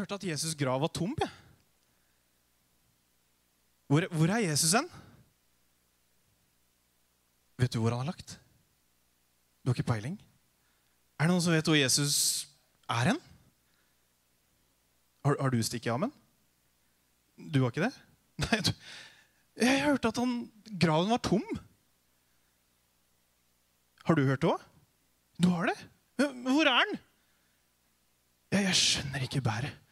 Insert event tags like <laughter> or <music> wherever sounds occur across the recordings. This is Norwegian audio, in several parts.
hørte at Jesus' grav var tom. jeg. Hvor, hvor er Jesus hen? Vet du hvor han er lagt? Du har ikke peiling? Er det noen som vet hvor Jesus er hen? Har, har du stikket av med den? Du har ikke det? <laughs> Nei, du, jeg hørte at han, graven var tom. Har du hørt det òg? Du har det? Hvor er den? Jeg, jeg skjønner ikke bæret.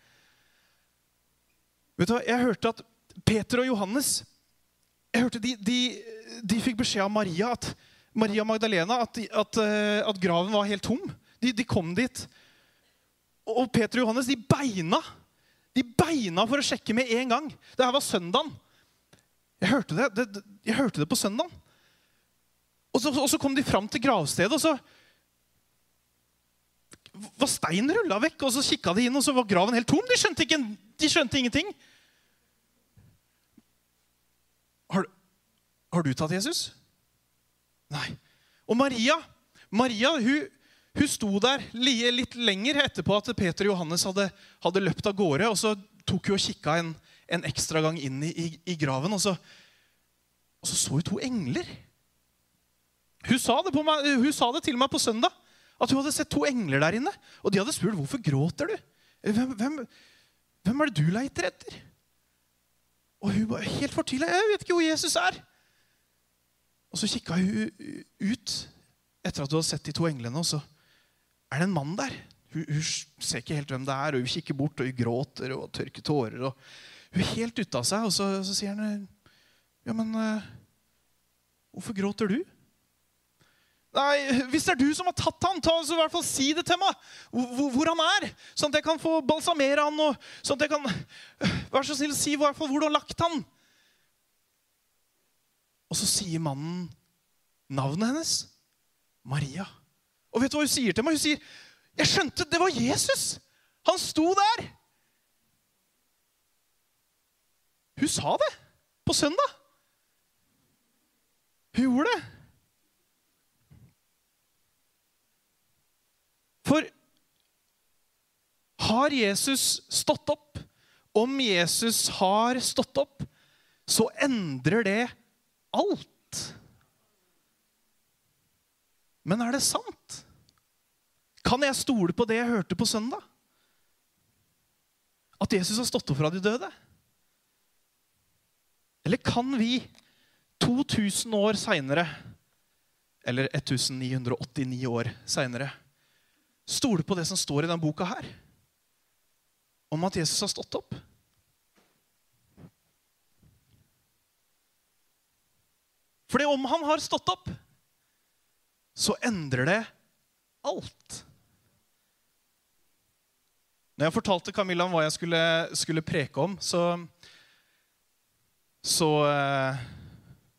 Vet du hva, Jeg hørte at Peter og Johannes jeg hørte de, de, de fikk beskjed av Maria, at, Maria Magdalena at, at, eh, at graven var helt tom. De, de kom dit. Og Peter og Johannes de beina. De beina for å sjekke med en gang. Det her var søndagen. Jeg hørte det, det, jeg hørte det på søndagen. Og så, og så kom de fram til gravstedet, og så var steinen rulla vekk. Og så kikka de inn, og så var graven helt tom. De skjønte, ikke, de skjønte ingenting. Har, har du tatt Jesus? Nei. Og Maria Maria hun, hun sto der litt lenger etterpå at Peter og Johannes hadde, hadde løpt av gårde. Og så tok hun og kikka en, en ekstra gang inn i, i, i graven, og så, og så så hun to engler. Hun sa, på hun sa det til meg på søndag. At hun hadde sett to engler der inne. Og de hadde spurt hvorfor gråter du. Hvem, hvem, hvem er det du leiter etter? Og hun var helt fortvila. Jeg vet ikke hvor Jesus er. Og så kikka hun ut etter at hun hadde sett de to englene, og så er det en mann der. Hun, hun ser ikke helt hvem det er, og hun kikker bort, og hun gråter og tørker tårer. og Hun er helt ute av seg, og så, så sier han Ja, men uh, hvorfor gråter du? Nei, Hvis det er du som har tatt han, ta så i hvert fall si det til meg. Hvor, hvor- han er. Sånn at jeg kan få balsamere han. og sånn at jeg kan, Vær så snill, si i hvert fall hvor du har lagt han. Og så sier mannen navnet hennes. Maria. Og vet du hva hun sier til meg? Hun sier, 'Jeg skjønte det var Jesus! Han sto der!' Hun sa det på søndag. Hun gjorde det. For har Jesus stått opp? Om Jesus har stått opp, så endrer det alt. Men er det sant? Kan jeg stole på det jeg hørte på søndag? At Jesus har stått opp fra de døde? Eller kan vi 2000 år seinere, eller 1989 år seinere, stole på det som står i denne boka her? Om at Jesus har stått opp? Fordi om han har stått opp, så endrer det alt. Når jeg fortalte Camilla om hva jeg skulle, skulle preke om, så, så, eh,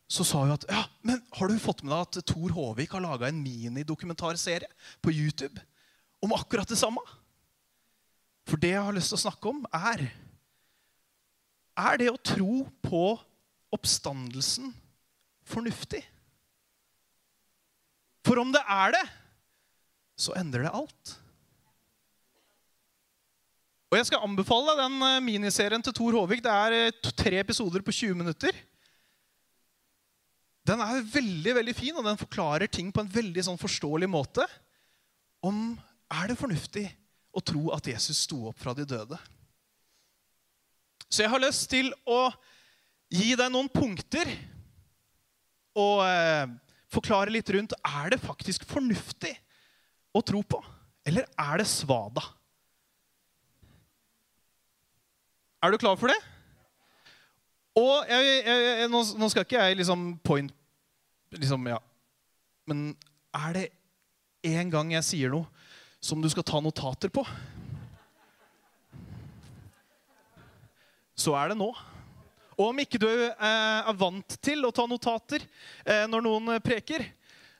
så sa hun at ja, men har du fått med deg at Tor Håvik har laga en minidokumentarserie på YouTube om akkurat det samme? For det jeg har lyst til å snakke om, er Er det å tro på oppstandelsen fornuftig? For om det er det, så endrer det alt. Og Jeg skal anbefale den eh, miniserien til Tor Håvik. Det er eh, tre episoder på 20 minutter. Den er veldig veldig fin, og den forklarer ting på en veldig sånn forståelig måte. Om er det fornuftig å tro at Jesus sto opp fra de døde. Så jeg har lyst til å gi deg noen punkter og eh, forklare litt rundt er det faktisk fornuftig å tro på, eller er det svada? Er du klar for det? Og jeg, jeg, jeg, nå, nå skal ikke jeg liksom point liksom, ja. Men er det en gang jeg sier noe som du skal ta notater på, så er det nå. Og om ikke du eh, er vant til å ta notater eh, når noen preker,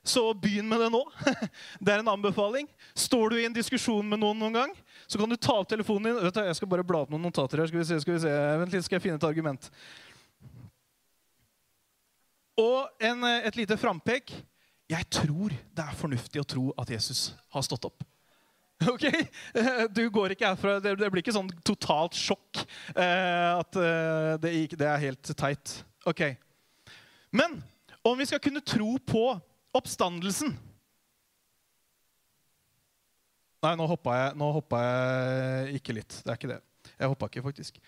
så begynn med det nå. <laughs> Det er en anbefaling. Står du i en diskusjon med noen noen gang, så kan du ta opp telefonen din. Vet du, jeg skal bare bla opp noen notater her. Skal vi se, skal vi se. Vent litt, skal jeg finne et argument. Og en, eh, et lite frampek. Jeg tror det er fornuftig å tro at Jesus har stått opp. <laughs> Ok? Eh, Du går ikke herfra Det, blir ikke sånn totalt sjokk eh, at eh, det, er helt teit. Ok. Men om vi skal kunne tro på oppstandelsen Nei, nå hoppa jeg, jeg ikke litt. Det er ikke det. Jeg hoppa ikke, faktisk.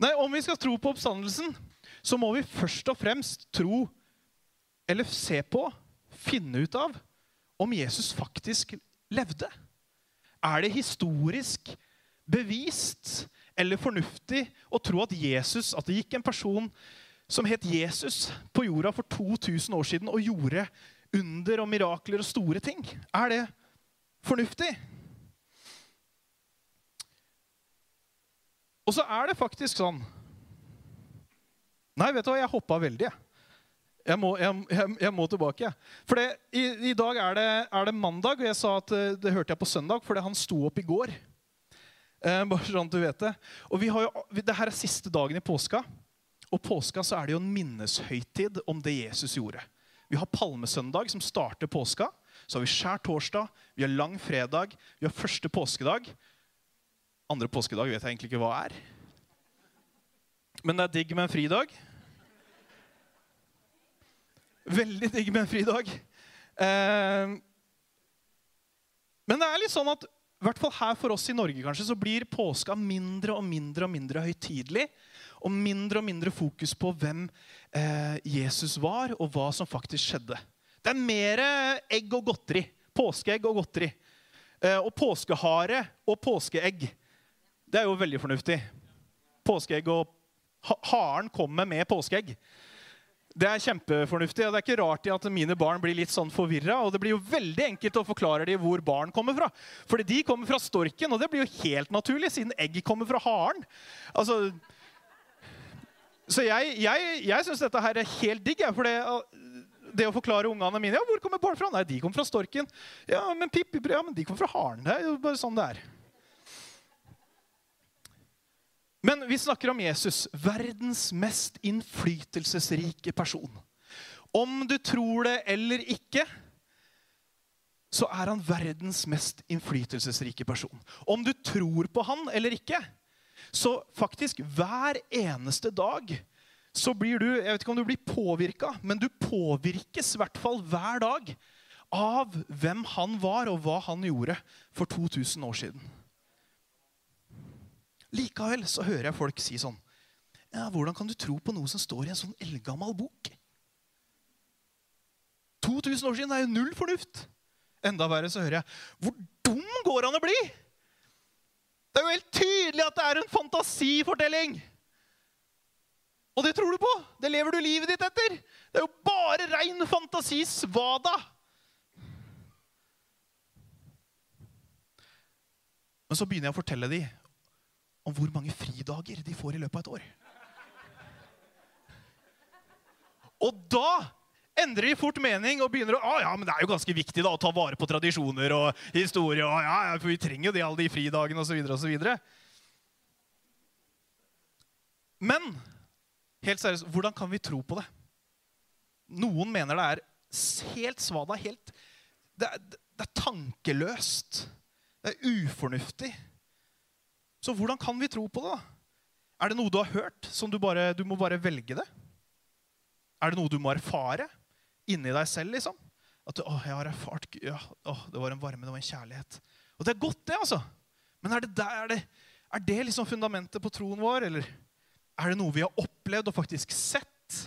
Nei, Om vi skal tro på oppstandelsen, så må vi først og fremst tro, eller se på, finne ut av, om Jesus faktisk levde. Er det historisk bevist eller fornuftig å tro at Jesus, at det gikk en person som het Jesus på jorda for 2000 år siden og gjorde under og mirakler og store ting? Er det fornuftig? Og så er det faktisk sånn Nei, vet du hva, jeg hoppa veldig. jeg. Jeg må, jeg, jeg, jeg må tilbake. For det, i, I dag er det, er det mandag, og jeg sa at eh, det hørte jeg på søndag fordi han sto opp i går. Eh, bare sånn at du vet det. Og vi har jo, det her er siste dagen i påska. Og påska så er det jo en minneshøytid om det Jesus gjorde. Vi har palmesøndag, som starter påska. Så har vi skjær torsdag, vi har lang fredag, vi har første påskedag. Andre påskedag vet jeg egentlig ikke hva er. Men det er digg med en fridag. Veldig digg med en fridag. Eh, men det er litt sånn at i hvert fall her for oss i Norge kanskje, så blir påska mindre og mindre og mindre høytidelig. Og mindre og mindre fokus på hvem eh, Jesus var, og hva som faktisk skjedde. Det er mer egg og godteri. Påskeegg og godteri. Eh, og påskehare og påskeegg. Det er jo veldig fornuftig. Påskeegg og ha Haren kommer med påskeegg. Det er kjempefornuftig, og det er ikke rart at mine barn blir litt sånn forvirra. Og det blir jo veldig enkelt å forklare dem hvor barn kommer fra. Fordi de kommer fra storken, og det blir jo helt naturlig, siden egg kommer fra haren. Altså, så jeg, jeg, jeg syns dette her er helt digg. For det, det å forklare ungene mine ja, hvor kommer barn fra? Nei, de kommer fra storken. Ja, men Pippi, ja, men de kommer fra haren. Det er jo bare sånn det er. Men vi snakker om Jesus, verdens mest innflytelsesrike person. Om du tror det eller ikke, så er han verdens mest innflytelsesrike person. Om du tror på han eller ikke, så faktisk hver eneste dag så blir du Jeg vet ikke om du blir påvirka, men du påvirkes i hvert fall hver dag av hvem han var, og hva han gjorde for 2000 år siden. Likevel så hører jeg folk si sånn ja, Hvordan kan du tro på noe som står i en sånn eldgammel bok? 2000 år siden er jo null fornuft. Enda verre så hører jeg Hvor dum går han å bli? Det er jo helt tydelig at det er en fantasifortelling. Og det tror du på. Det lever du livet ditt etter. Det er jo bare rein fantasisvada. Men så begynner jeg å fortelle dem om hvor mange fridager de får i løpet av et år. Og da endrer de fort mening og begynner å ah, ja, men det er jo ganske viktig da, å ta vare på tradisjoner og historie. og ja, ja, For vi trenger jo de, alle de fridagene osv. Men helt seriøst, hvordan kan vi tro på det? Noen mener det er helt svada, helt det er, det er tankeløst. Det er ufornuftig. Så hvordan kan vi tro på det? da? Er det noe du har hørt, som du bare du må bare velge det? Er det noe du må erfare inni deg selv? liksom? At du, å, jeg har erfart ja, å, Det var en varme, det var en kjærlighet. Og det er godt, det, altså. Men er det, der, er det, er det liksom fundamentet på troen vår? Eller er det noe vi har opplevd og faktisk sett,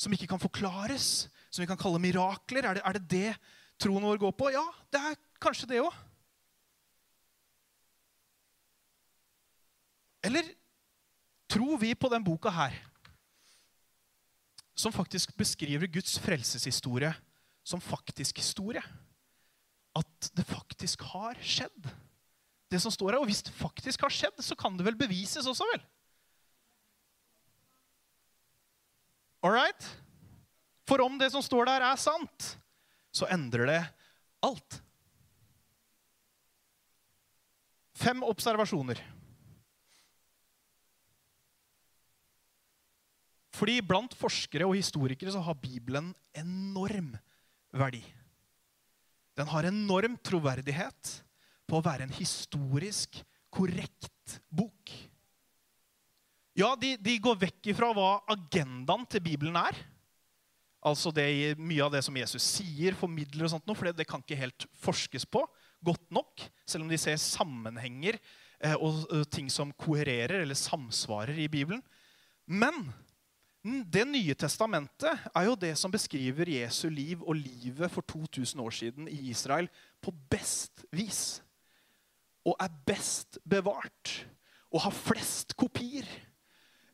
som ikke kan forklares? Som vi kan kalle mirakler? Er det er det, det troen vår går på? Ja, det er kanskje det òg. Eller tror vi på den boka her, som faktisk beskriver Guds frelseshistorie som faktisk historie? At det faktisk har skjedd, det som står her. Og hvis det faktisk har skjedd, så kan det vel bevises også, vel? All right? For om det som står der, er sant, så endrer det alt. Fem observasjoner. Fordi blant forskere og historikere så har Bibelen enorm verdi. Den har enorm troverdighet på å være en historisk korrekt bok. Ja, de, de går vekk ifra hva agendaen til Bibelen er. Altså det, Mye av det som Jesus sier, formidler, og sånt noe, for det, det kan ikke helt forskes på godt nok. Selv om de ser sammenhenger eh, og, og ting som kohererer eller samsvarer i Bibelen. Men Det nye testamentet er jo det som beskriver Jesu liv og livet for 2000 år siden i Israel på best vis. Og er best bevart. Og har flest kopier.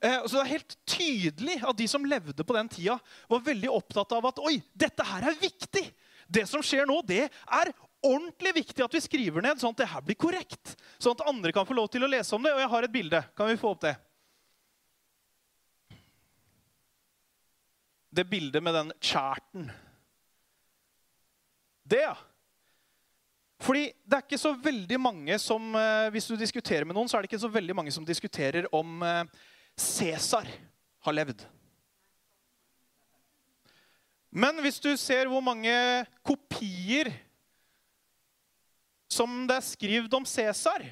Eh, så det er helt tydelig at de som levde på den tida, var veldig opptatt av at oi, dette her er viktig. Det som skjer nå, det er ordentlig viktig at vi skriver ned, sånn at det her blir korrekt. Sånn at andre kan få lov til å lese om det. Og jeg har et bilde. Kan vi få opp det? Det bildet med den charten. Det, ja. Fordi det er ikke så veldig mange som eh, Hvis du diskuterer med noen, så er det ikke så veldig mange som diskuterer om eh, Cæsar har levd. Men hvis du ser hvor mange kopier som det er skrevet om Cæsar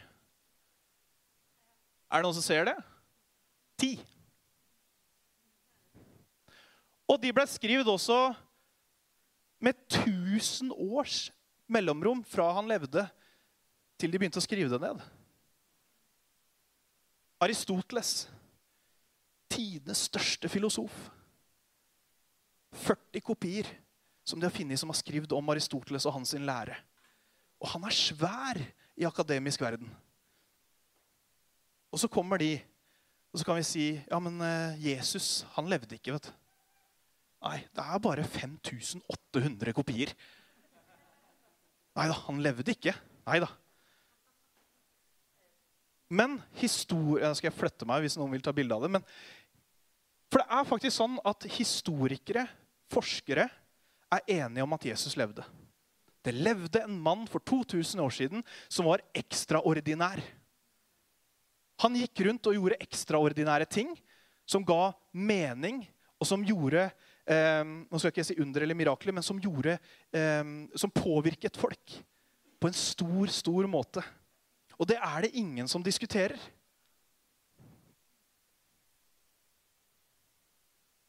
Er det noen som ser det? Ti. Og de ble skrevet også med 1000 års mellomrom fra han levde, til de begynte å skrive det ned. Aristoteles, tidenes største filosof. 40 kopier som de har funnet som har skrevet om Aristoteles og hans lære. Og han er svær i akademisk verden. Og så kommer de, og så kan vi si ja, men eh, Jesus han levde ikke. vet du. Nei, det er bare 5800 kopier. Nei da, han levde ikke. Nei da. Men historie Skal jeg flytte meg hvis noen vil ta bilde av det? Men, for det er faktisk sånn at historikere, forskere, er enige om at Jesus levde. Det levde en mann for 2000 år siden som var ekstraordinær. Han gikk rundt og gjorde ekstraordinære ting som ga mening, og som gjorde eh, nå skal jeg ikke si under eller mirakler, men som, gjorde, eh, som påvirket folk på en stor, stor måte. Og det er det ingen som diskuterer.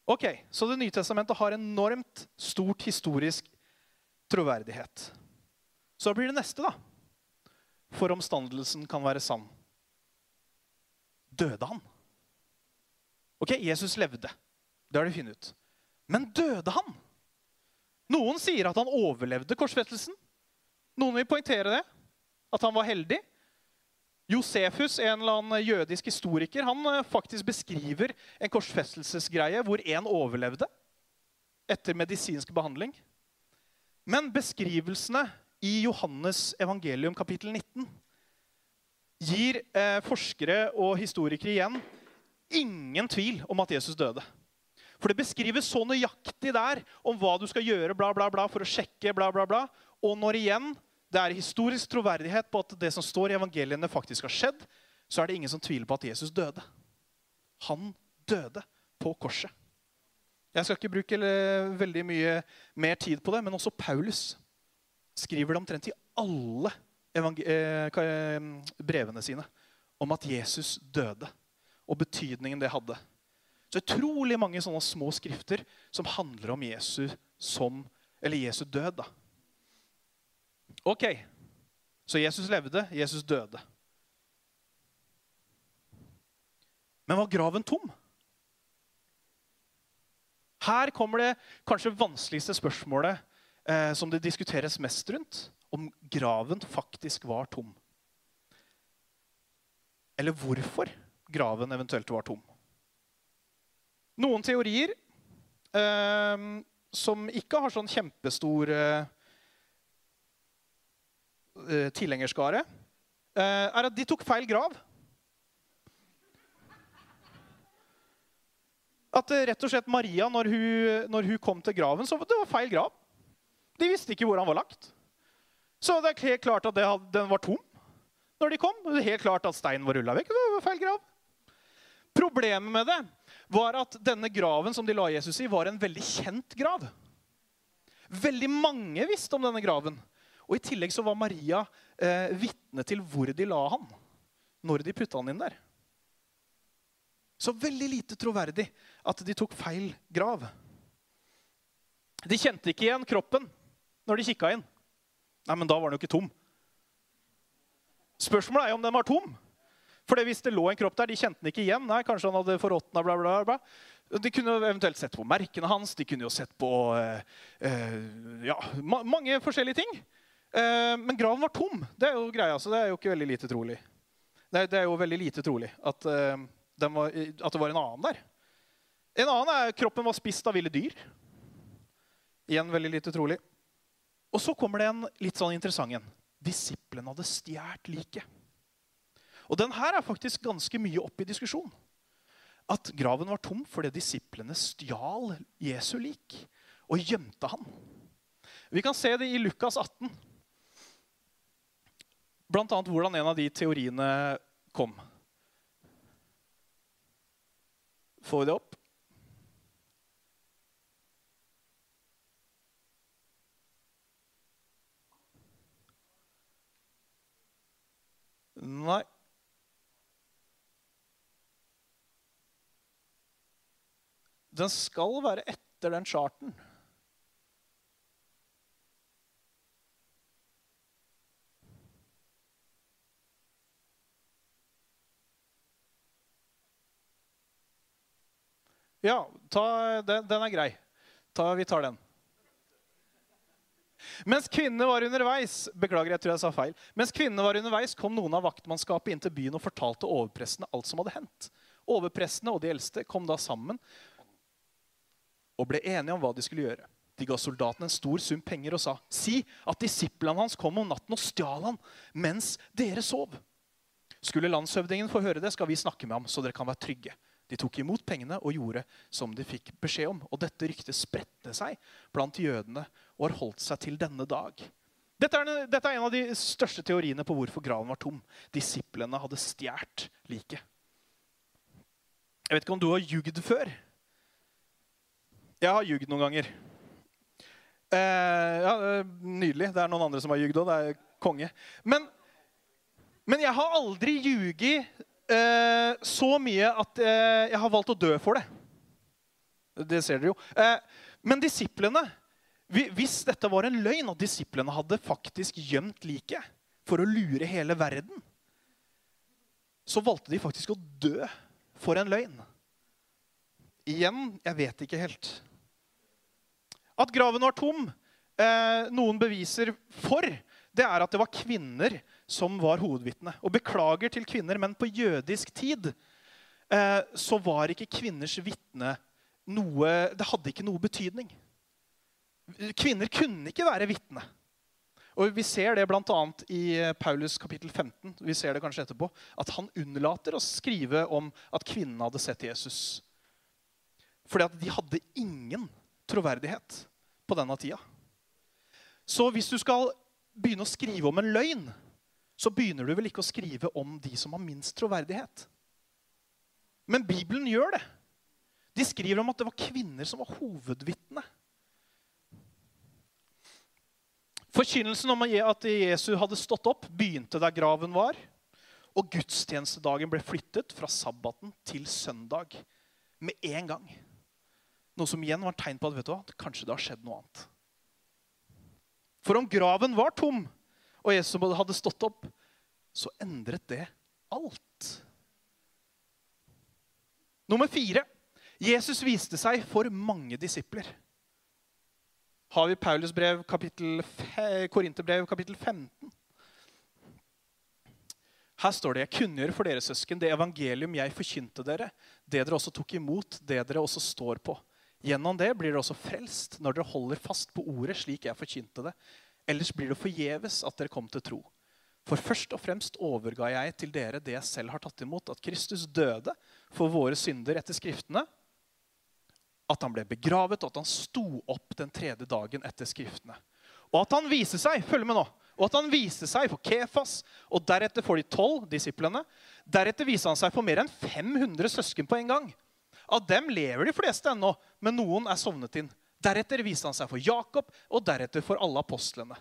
Ok, Så Det nye testamentet har enormt stort historisk troverdighet. Så blir det neste, da. For omstandelsen kan være sann. Døde han? Ok, Jesus levde. Det har de funnet ut. Men døde han? Noen sier at han overlevde korsfestelsen. Noen vil poengtere det. At han var heldig. Josefus, en eller annen jødisk historiker, han eh, faktisk beskriver en korsfestelsesgreie hvor én overlevde etter medisinsk behandling. Men beskrivelsene i Johannes evangelium kapittel 19 gir eh, forskere og historikere igjen ingen tvil om at Jesus døde. For det beskrives så nøyaktig der om hva du skal gjøre bla, bla, bla, for å sjekke. bla, bla, bla. Og når igjen det er historisk troverdighet på at det som står i evangeliene, faktisk har skjedd, så er det ingen som tviler på at Jesus døde. Han døde på korset. Jeg skal ikke bruke veldig mye mer tid på det, men også Paulus skriver det omtrent i alle eh, eh, brevene sine om at Jesus døde, og betydningen det hadde. Så utrolig mange sånne små skrifter som handler om Jesu, som, Jesu død. da. Ok, så Jesus levde, Jesus døde. Men var graven tom? Her kommer det kanskje vanskeligste spørsmålet eh, som det diskuteres mest rundt. Om graven faktisk var tom. Eller hvorfor graven eventuelt var tom. Noen teorier eh, som ikke har sånn kjempestor eh, eh, tilhengerskare, eh, er at de tok feil grav. At eh, rett og slett Maria, når hun, når hun kom til graven, så det var feil grav. De visste ikke hvor han var lagt. Så det er helt klart at det, den var tom når de kom. Det er helt klart at steinen var rulla vekk. Det var feil grav. Problemet med det var at denne graven som de la Jesus i, var en veldig kjent grav. Veldig mange visste om denne graven. Og I tillegg så var Maria eh, vitne til hvor de la han når de putta han inn der. Så veldig lite troverdig at de tok feil grav. De kjente ikke igjen kroppen når de kikka inn. Nei, men da var den jo ikke tom. Spørsmålet er jo om den var tom. For hvis det lå en kropp der, de kjente den ikke igjen. Nei, kanskje han hadde forråtna, bla, bla, bla. De kunne eventuelt sett på merkene hans. De kunne jo sett på eh, eh, ja, ma mange forskjellige ting. Eh, men graven var tom. Det er jo greia, så det er jo ikke veldig lite trolig. Det det er jo veldig lite trolig at, eh, var, at, det var en annen der. En annen er kroppen var spist av ville dyr. Igjen veldig lite trolig. Og så kommer det en litt sånn interessant en. Disiplene hadde stjålet liket. Og den her er faktisk ganske mye oppe i diskusjon. At graven var tom fordi disiplene stjal Jesu lik og gjemte han. Vi kan se det i Lukas 18. Blant annet hvordan en av de teoriene kom. Får vi det opp? Nei. Den skal være etter den charten. Ja, ta, den, den, er grei. Ta, vi tar den. Mens kvinnene var underveis beklager, jeg tror jeg sa feil, mens kvinnene var underveis, kom noen av vaktmannskapet inn til byen og fortalte overprestene alt som hadde hendt. Overprestene og de eldste kom da sammen og ble enige om hva de skulle gjøre. De ga soldatene en stor sum penger og sa, 'Si at disiplene hans kom om natten og stjal han mens dere sov.' Skulle landshøvdingen få høre det, skal vi snakke med ham, så dere kan være trygge. De tok imot pengene og gjorde som de fikk beskjed om. Og dette ryktet spredte seg blant jødene og har holdt seg til denne dag. Dette er, dette er en av de største teoriene på hvorfor graven var tom. Disiplene hadde stjålet liket. Jeg vet ikke om du har jugd før? Jeg har ljugd noen ganger. Eh, ja, Nydelig. Det er noen andre som har ljugd òg. Det er konge. Men, men jeg har aldri ljuget eh, så mye at eh, jeg har valgt å dø for det. Det ser dere jo. Eh, men disiplene Hvis dette var en løgn, og disiplene hadde faktisk gjemt liket for å lure hele verden, så valgte de faktisk å dø for en løgn. Igjen jeg vet ikke helt. At graven var tom, eh, noen beviser for, det er at det var kvinner som var hovedvitne. Og beklager til kvinner, men på jødisk tid eh, så var ikke kvinners vitne noe Det hadde ikke noe betydning. Kvinner kunne ikke være vitne. Og Vi ser det bl.a. i Paulus kapittel 15. Vi ser det kanskje etterpå, At han unnlater å skrive om at kvinnen hadde sett Jesus. Fordi at de hadde ingen troverdighet på denne tida. Så hvis du skal begynne å skrive om en løgn, så begynner du vel ikke å skrive om de som har minst troverdighet. Men Bibelen gjør det. De skriver om at det var kvinner som var hovedvitne. Forkynnelsen om at Jesus hadde stått opp, begynte der graven var. Og gudstjenestedagen ble flyttet fra sabbaten til søndag med en gang. Noe som igjen var tegn på at vet du hva, kanskje det har skjedd noe annet. For om graven var tom, og Jesus hadde stått opp, så endret det alt. Nummer fire. Jesus viste seg for mange disipler. Har vi Paulus brev, kapittel, Korinterbrev, kapittel 15. Her står det jeg kunngjør for dere søsken det evangelium jeg forkynte dere, det dere også tok imot, det dere også står på. Gjennom det blir dere også frelst når dere holder fast på ordet slik jeg forkynte det. Ellers blir det forgjeves at dere kom til tro. For først og fremst overga jeg til dere det jeg selv har tatt imot, at Kristus døde for våre synder etter Skriftene, at han ble begravet, og at han sto opp den tredje dagen etter Skriftene. Og at han viste seg følg med nå, og at han viste seg for Kefas, og deretter for de tolv disiplene. Deretter viste han seg for mer enn 500 søsken på en gang av dem lever de fleste ennå, men noen er sovnet inn. Deretter viste han seg for Jakob, og deretter for alle apostlene.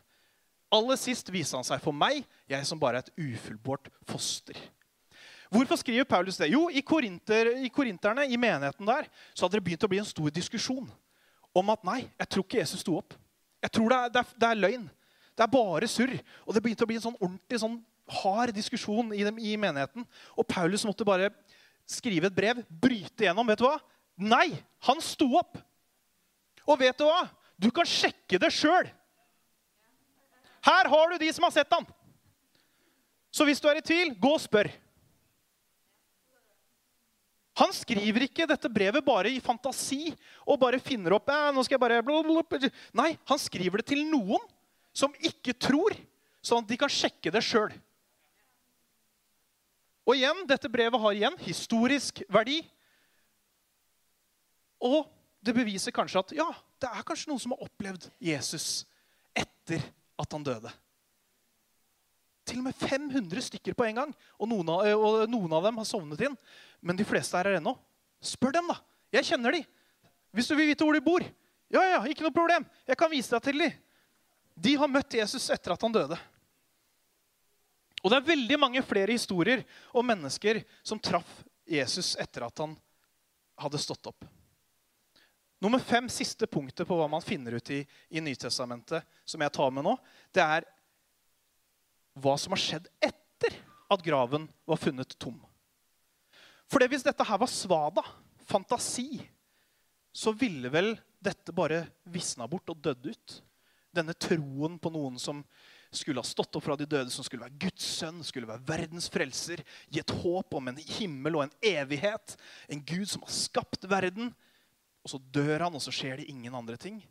Aller sist viste han seg for meg, jeg som bare er et ufullbårt foster. Hvorfor skriver Paulus det? Jo, i, korinter, i korinterne, i menigheten der, så hadde det begynt å bli en stor diskusjon om at nei, jeg tror ikke Jesus sto opp. Jeg tror det er, det er, det er løgn. Det er bare surr. Og det begynte å bli en sånn ordentlig sånn hard diskusjon i, dem, i menigheten. Og Paulus måtte bare skrive et brev, bryte gjennom. Vet du hva? Nei, han sto opp. Og vet du hva? Du kan sjekke det sjøl. Her har du de som har sett han. Så hvis du er i tvil, gå og spør. Han skriver ikke dette brevet bare i fantasi og bare finner opp eh, nå skal jeg bare. Nei, han skriver det til noen som ikke tror, sånn at de kan sjekke det sjøl. Og igjen, dette brevet har igjen historisk verdi. Og det beviser kanskje at ja, det er kanskje noen som har opplevd Jesus etter at han døde. Til og med 500 stykker på en gang. Og noen av, og noen av dem har sovnet inn. Men de fleste er her ennå. Spør dem, da. Jeg kjenner de. Hvis du vil vite hvor de bor. Ja, ja, ikke noe problem. Jeg kan vise deg til de. De har møtt Jesus etter at han døde. Og det er veldig mange flere historier om mennesker som traff Jesus etter at han hadde stått opp. Nummer fem, siste punktet på hva man finner ut i, i Nytestamentet, som jeg tar med nå, det er hva som har skjedd etter at graven var funnet tom. For hvis dette her var svada, fantasi, så ville vel dette bare visna bort og dødd ut. Denne troen på noen som skulle ha stått opp fra de døde, som skulle være Guds sønn, skulle være verdens frelser, gi et håp om en himmel og en evighet. En Gud som har skapt verden. Og så dør han, og så skjer det ingen andre ting.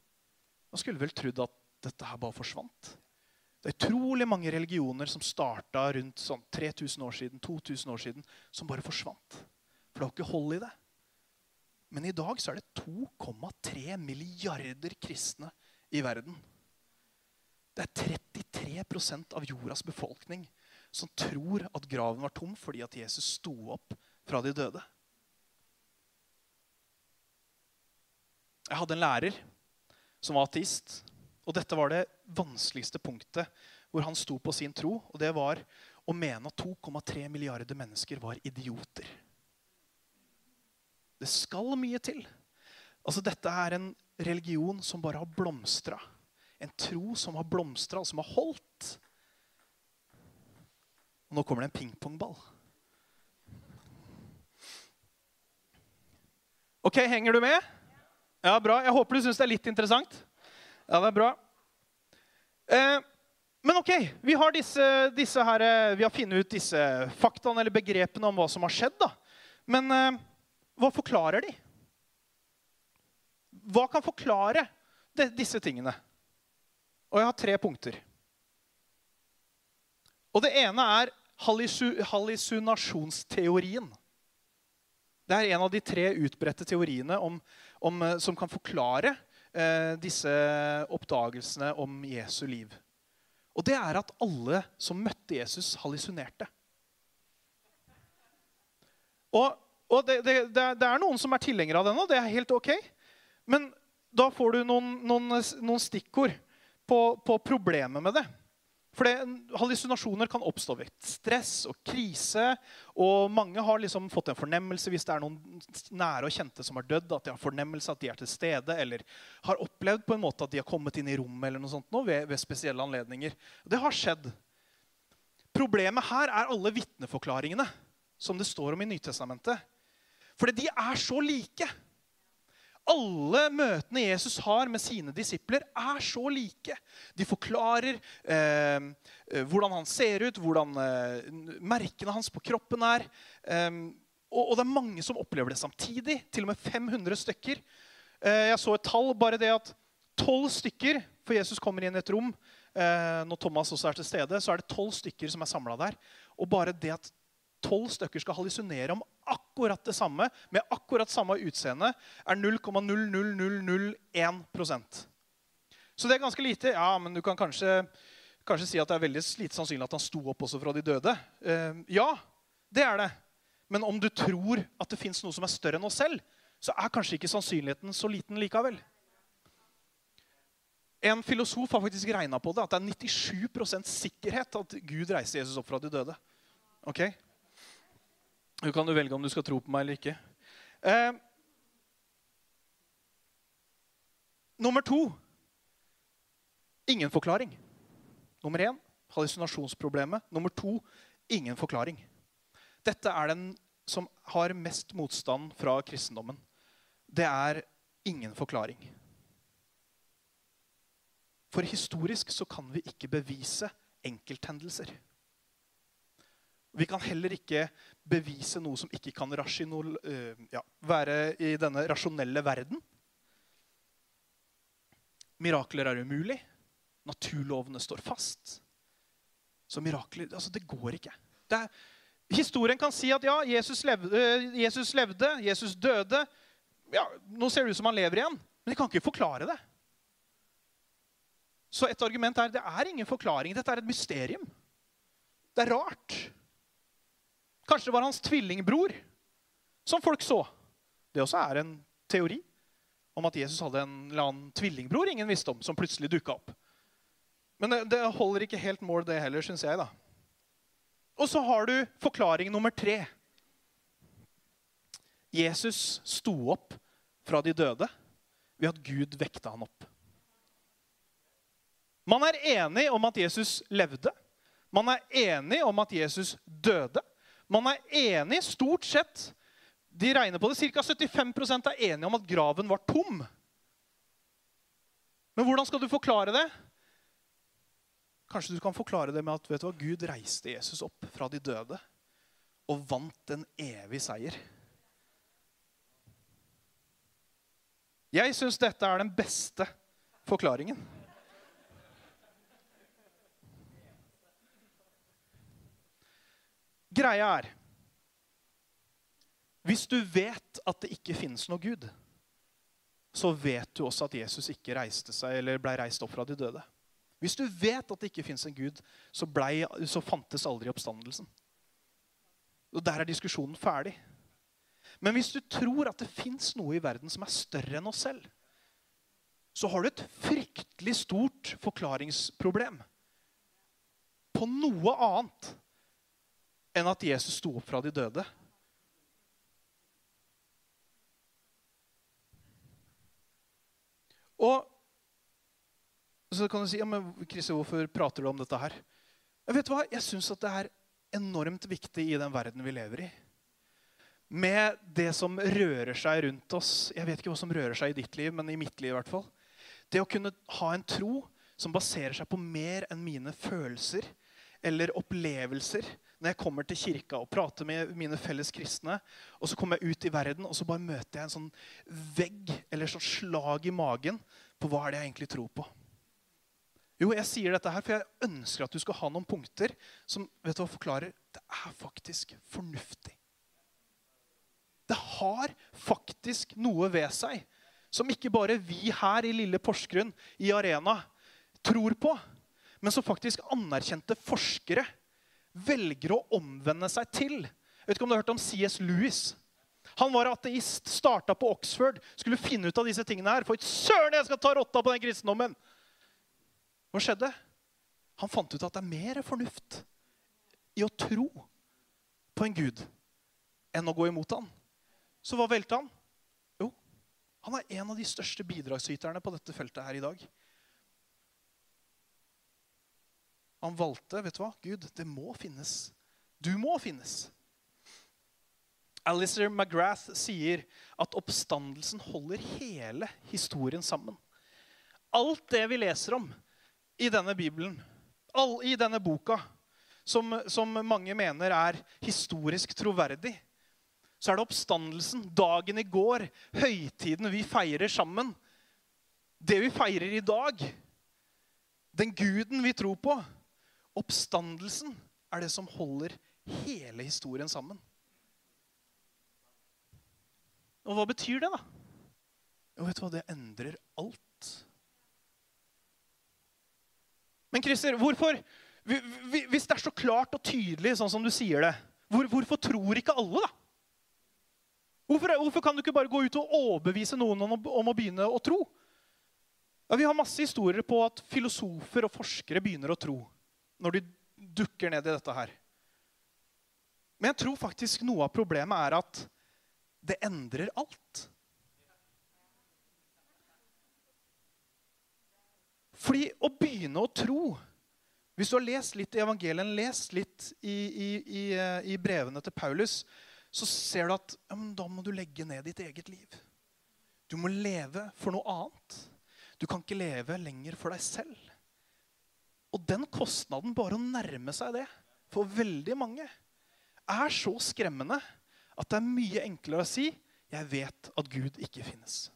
Man skulle vel trodd at dette her bare forsvant. Det er utrolig mange religioner som starta rundt sånn 3000 år siden, 2000 år siden, som bare forsvant. For det var ikke hold i det. Men i dag så er det 2,3 milliarder kristne i verden. Det er 33% av jordas befolkning som tror at graven var tom fordi at Jesus sto opp fra de døde. Jeg hadde en lærer som var ateist. Og dette var det vanskeligste punktet hvor han sto på sin tro. Og det var å mene at 2,3 milliarder mennesker var idioter. Det skal mye til. Altså, dette er en religion som bare har blomstra. En tro som har blomstra, og som har holdt. Og nå kommer det en pingpongball. Ok, henger du med? Ja, bra. Jeg håper du syns det er litt interessant. Ja, det er bra. Eh, men ok, vi har, disse, disse her, eh, vi har funnet ut disse faktaene eller begrepene om hva som har skjedd. da. Men eh, hva forklarer de? Hva kan forklare de, disse tingene? Og jeg har tre punkter. Og Det ene er hallusinasjonsteorien. Det er en av de tre utbredte teoriene om, om, eh, som kan forklare eh, disse oppdagelsene om Jesu liv. Og det er at alle som møtte Jesus, hallusinerte. Og, og det, det, det, er noen som er tilhengere av det nå. Det er helt ok. Men da får du noen, noen, noen stikkord på, på problemet med det. For det, Hallusinasjoner kan oppstå ved stress og krise. Og mange har liksom fått en fornemmelse hvis det er noen nære og kjente som har dødd, at de har fornemmelse at de er til stede, eller har opplevd på en måte at de har kommet inn i rommet eller noe sånt nå, ved, ved spesielle anledninger. Det har skjedd. Problemet her er alle vitneforklaringene som det står om i Nytestamentet. Fordi de er så like. Alle møtene Jesus har med sine disipler, er så like. De forklarer eh, eh, hvordan han ser ut, hvordan eh, merkene hans på kroppen er. Eh, og, og, det er mange som opplever det samtidig. Til og med 500 stykker. Eh, jeg så et tall, bare det at tolv stykker For Jesus kommer inn i et rom eh, når Thomas også er til stede. Så er det tolv stykker som er samla der. Og bare det at tolv stykker skal hallusinere om akkurat det samme, med akkurat samme utseende, er 0,00001% Så det er ganske lite. Ja, men du kan kanskje, kanskje, si at det er veldig lite sannsynlig at han sto opp også fra de døde. Uh, ja, det er det. Men om du tror at det fins noe som er større enn oss selv, så er kanskje ikke sannsynligheten så liten likevel. En filosof har faktisk regna på det, at det er 97% sikkerhet at Gud reiste Jesus opp fra de døde. Ok? Du kan du velge om du skal tro på meg eller ikke. Eh, nummer to ingen forklaring. Nummer én hallusinasjonsproblemet. Nummer to ingen forklaring. Dette er den som har mest motstand fra kristendommen. Det er ingen forklaring. For historisk så kan vi ikke bevise enkelthendelser. Vi kan heller ikke bevise noe som ikke kan rasjonol, øh, ja, være i denne rasjonelle verden. Mirakler er umulig. Naturlovene står fast. Så mirakler altså Det går ikke. Det er, historien kan si at ja, Jesus levde, øh, Jesus, levde, Jesus døde. Ja, Nå ser det ut som han lever igjen, men de kan ikke forklare det. Så et argument er det er ingen forklaring. Dette er et mysterium. Det er rart. Kanskje det var hans tvillingbror som folk så. Det også er en teori om at Jesus hadde en eller annen tvillingbror ingen visste om, som plutselig dukka opp. Men det, det, holder ikke helt mål, det heller, syns jeg. da. Og så har du forklaring nummer tre. Jesus sto opp fra de døde ved at Gud vekta han opp. Man er enig om at Jesus levde. Man er enig om at Jesus døde. Man er enig stort sett De regner på det. Ca. 75% er enige om at graven var tom. Men hvordan skal du forklare det? Kanskje du kan forklare det med at vet du hva, Gud reiste Jesus opp fra de døde og vant en evig seier. Jeg syns dette er den beste forklaringen. Greia er Hvis du vet at det ikke finnes noe Gud, så vet du også at Jesus ikke reiste seg eller ble reist opp fra de døde. Hvis du vet at det ikke fins en Gud, så, ble, så fantes aldri oppstandelsen. Og Der er diskusjonen ferdig. Men hvis du tror at det fins noe i verden som er større enn oss selv, så har du et fryktelig stort forklaringsproblem på noe annet enn at Jesus sto opp fra de døde. Og så kan du si ja, men Christi, hvorfor prater du om dette her? Jeg vet hva, jeg syns det er enormt viktig i den verden vi lever i. Med det som rører seg rundt oss. Jeg vet ikke hva som rører seg i ditt liv, men i mitt liv i hvert fall. Det å kunne ha en tro som baserer seg på mer enn mine følelser eller opplevelser når jeg kommer til kirka og prater med mine felles kristne, og så kommer jeg ut i verden og så bare møter jeg en sånn vegg eller sånn slag i magen på hva er det jeg egentlig tror på. Jo, jeg sier dette her, for jeg ønsker at du skal ha noen punkter som vet du hva, forklarer det er faktisk fornuftig. Det har faktisk noe ved seg som ikke bare vi her i lille Porsgrunn i Arena tror på, men som faktisk anerkjente forskere velger å omvende seg til. Jeg vet ikke om du har hørt om C.S. Lewis? Han var ateist, starta på Oxford, skulle finne ut av disse tingene her. For søren, jeg skal ta rotta på den kristendommen! Hva skjedde? Han fant ut at det er mer fornuft i å tro på en gud enn å gå imot han. Så hva valgte han? Jo, han er en av de største bidragsyterne på dette feltet her i dag. Han valgte vet du hva? Gud, det må finnes. Du må finnes. Alistair McGrath sier at oppstandelsen holder hele historien sammen. Alt det vi leser om i denne Bibelen, all, i denne boka, som, som mange mener er historisk troverdig, så er det oppstandelsen, dagen i går, høytiden vi feirer sammen. Det vi feirer i dag, den guden vi tror på, Oppstandelsen er det som holder hele historien sammen. Og hva betyr det, da? Jo, vet du hva? Det endrer alt. Men Christer, hvorfor Hvis det er så klart og tydelig, sånn som du sier det, hvor, hvorfor tror ikke alle, da? Hvorfor, hvorfor, kan du ikke bare gå ut og overbevise noen om, om å begynne å tro? Ja, Vi har masse historier på at filosofer og forskere begynner å tro når de dukker ned i dette her. Men jeg tror faktisk noe av problemet er at det endrer alt. Fordi å begynne å tro Hvis du har lest litt i evangelien, lest litt i, i, i, eh, i brevene til Paulus, så ser du at ja, da må du legge ned ditt eget liv. Du må leve for noe annet. Du kan ikke leve lenger for deg selv. Og den kostnaden, bare å nærme seg det, for veldig mange, er så skremmende at det er mye enklere å si 'Jeg vet at Gud ikke finnes'.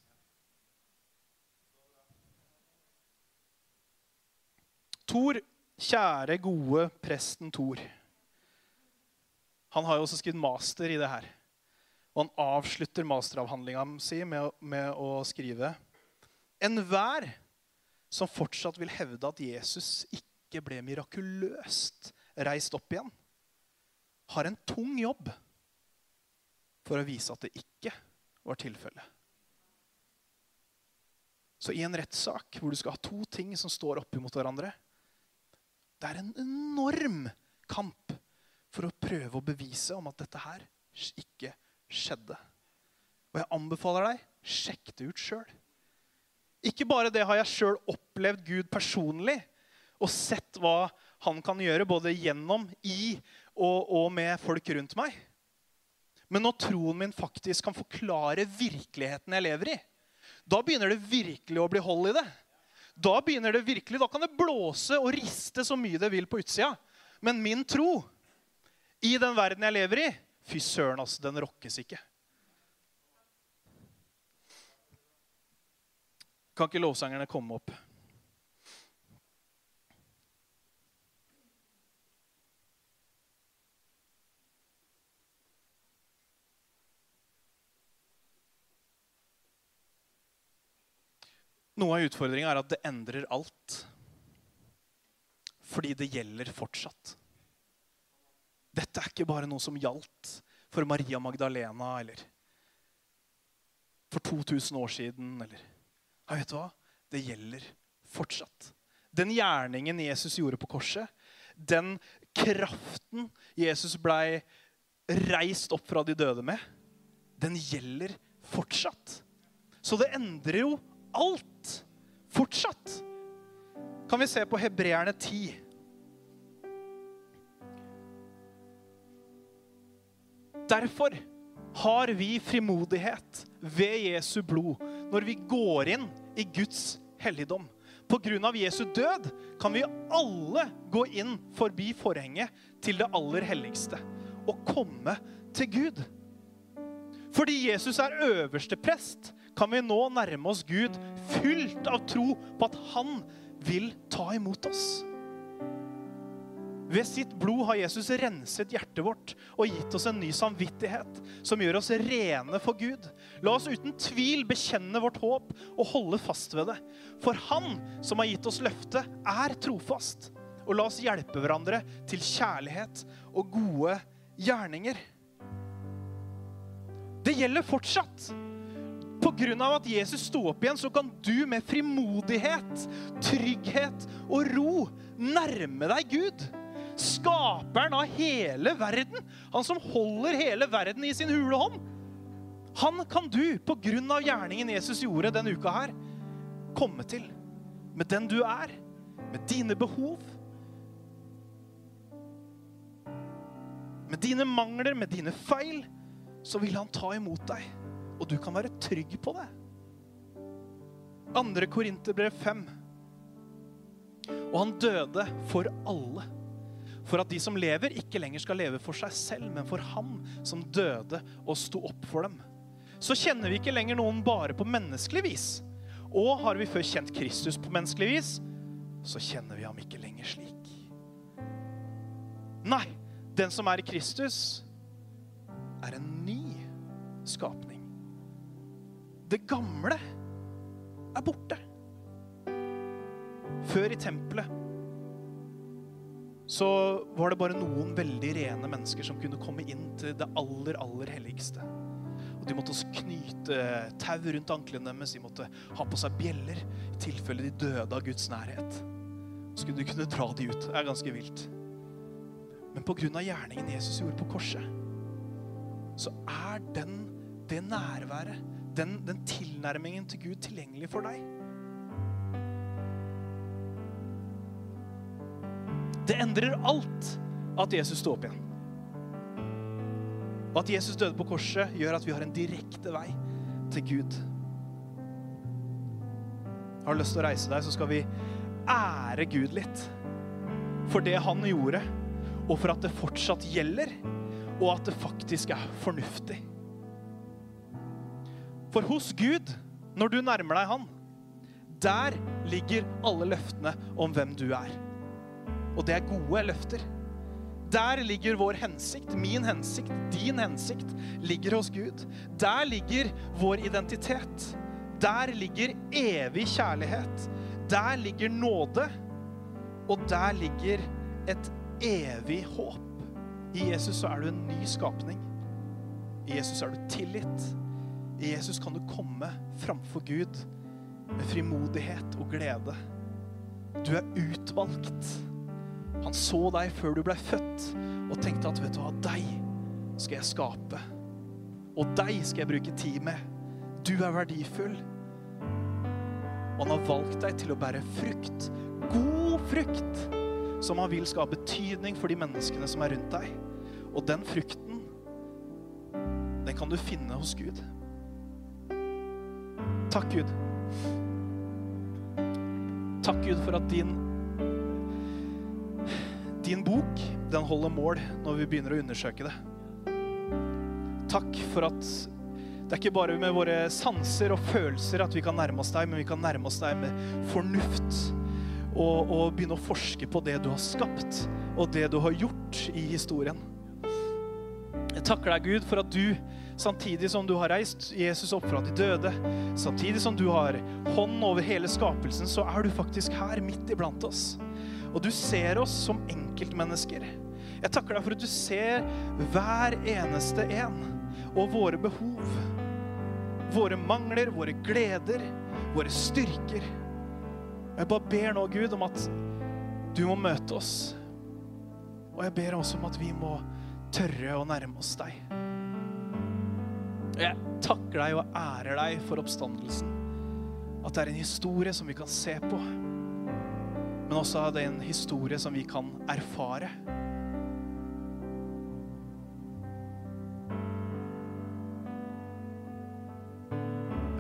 Tor, kjære, gode presten Tor. Han har jo også skrevet master i det her. Og han avslutter masteravhandlinga si med, med å skrive Enhver som fortsatt vil hevde at Jesus ikke ble mirakuløst reist opp igjen, har en tung jobb for å vise at det ikke var tilfellet. Så i en rettssak hvor du skal ha to ting som står oppimot hverandre Det er en enorm kamp for å prøve å bevise om at dette her ikke skjedde. Og jeg anbefaler deg sjekk det ut sjøl. Ikke bare det har jeg sjøl opplevd Gud personlig og sett hva han kan gjøre, både gjennom, i og, og med folk rundt meg. Men når troen min faktisk kan forklare virkeligheten jeg lever i, da begynner det virkelig å bli hold i det. Da begynner det virkelig, da kan det blåse og riste så mye det vil på utsida. Men min tro i den verden jeg lever i, fy søren, altså, den rokkes ikke. Kan ikke lovsangerne komme opp? Noe av utfordringa er at det endrer alt. Fordi det gjelder fortsatt. Dette er ikke bare noe som gjaldt for Maria Magdalena eller for 2000 år siden. Eller. Ja, vet du hva? Det gjelder fortsatt. Den gjerningen Jesus gjorde på korset, den kraften Jesus blei reist opp fra de døde med, den gjelder fortsatt. Så det endrer jo alt fortsatt. Kan vi se på Hebreerne 10? Derfor har vi frimodighet ved Jesu blod når vi går inn i Guds helligdom. På grunn av Jesu død kan vi alle gå inn forbi forhenget til det aller helligste og komme til Gud. Fordi Jesus er øverste prest, kan vi nå nærme oss Gud fylt av tro på at han vil ta imot oss. Ved sitt blod har Jesus renset hjertet vårt og gitt oss en ny samvittighet som gjør oss rene for Gud. La oss uten tvil bekjenne vårt håp og holde fast ved det. For Han som har gitt oss løftet, er trofast. Og la oss hjelpe hverandre til kjærlighet og gode gjerninger. Det gjelder fortsatt. Av at Jesus sto opp igjen, så kan du med frimodighet, trygghet og ro nærme deg Gud skaperen av hele verden, han som holder hele verden i sin hule hånd, han kan du, av gjerningen Jesus gjorde denne uka her, komme til. Med den du er, med dine behov. Med dine mangler, med dine feil, så vil han ta imot deg. Og du kan være trygg på det. Andre Korinterbrev 5. Og han døde for alle for at de som lever, ikke lenger skal leve for seg selv, men for Han som døde og sto opp for dem. Så kjenner vi ikke lenger noen bare på menneskelig vis. Og har vi før kjent Kristus på menneskelig vis, så kjenner vi ham ikke lenger slik. Nei, den som er i Kristus, er en ny skapning. Det gamle er borte. Før i tempelet så var det bare noen veldig rene mennesker som kunne komme inn til det aller, aller helligste. Og de måtte også knyte tau rundt anklene deres. De måtte ha på seg bjeller i tilfelle de døde av Guds nærhet. Så skulle du kunne dra de ut. Det er ganske vilt. Men pga. gjerningen Jesus gjorde på korset, så er den, det nærværet, den, den tilnærmingen til Gud, tilgjengelig for deg. Det endrer alt at Jesus sto opp igjen. Og at Jesus døde på korset, gjør at vi har en direkte vei til Gud. Har du lyst til å reise deg, så skal vi ære Gud litt for det han gjorde, og for at det fortsatt gjelder, og at det faktisk er fornuftig. For hos Gud, når du nærmer deg Han, der ligger alle løftene om hvem du er. Og det er gode løfter. Der ligger vår hensikt, min hensikt, din hensikt, ligger hos Gud. Der ligger vår identitet. Der ligger evig kjærlighet. Der ligger nåde. Og der ligger et evig håp. I Jesus så er du en ny skapning. I Jesus er du tillit. I Jesus kan du komme framfor Gud med frimodighet og glede. Du er utvalgt. Han så deg før du ble født, og tenkte at vet du hva, deg skal jeg skape. Og deg skal jeg bruke tid med. Du er verdifull. Og han har valgt deg til å bære frukt. God frukt. Som han vil skal ha betydning for de menneskene som er rundt deg. Og den frukten, den kan du finne hos Gud. Takk, Gud. Takk, Gud, for at din din bok, den holder mål når vi begynner å undersøke det. Takk for at det er ikke bare med våre sanser og følelser at vi kan nærme oss deg, men vi kan nærme oss deg med fornuft. Og, og begynne å forske på det du har skapt, og det du har gjort i historien. Takker deg, Gud, for at du, samtidig som du har reist Jesus opp fra de døde, samtidig som du har hånd over hele skapelsen, så er du faktisk her midt iblant oss. Og du ser oss som enkeltmennesker. Jeg takker deg for at du ser hver eneste en og våre behov. Våre mangler, våre gleder, våre styrker. Jeg bare ber nå, Gud, om at du må møte oss. Og jeg ber også om at vi må tørre å nærme oss deg. Jeg takker deg og ærer deg for oppstandelsen. At det er en historie som vi kan se på men også at det er en historie som vi kan erfare.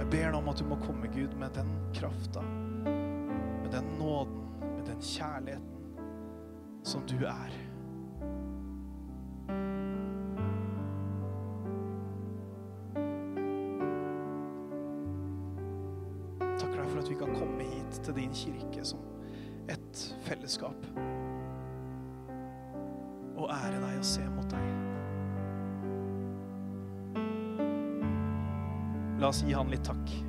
Jeg ber nå om at du må komme, Gud, med den krafta, med den nåden, med den kjærligheten som du er. Kirke som et fellesskap. Og ære deg og se mot deg. La oss gi han litt takk.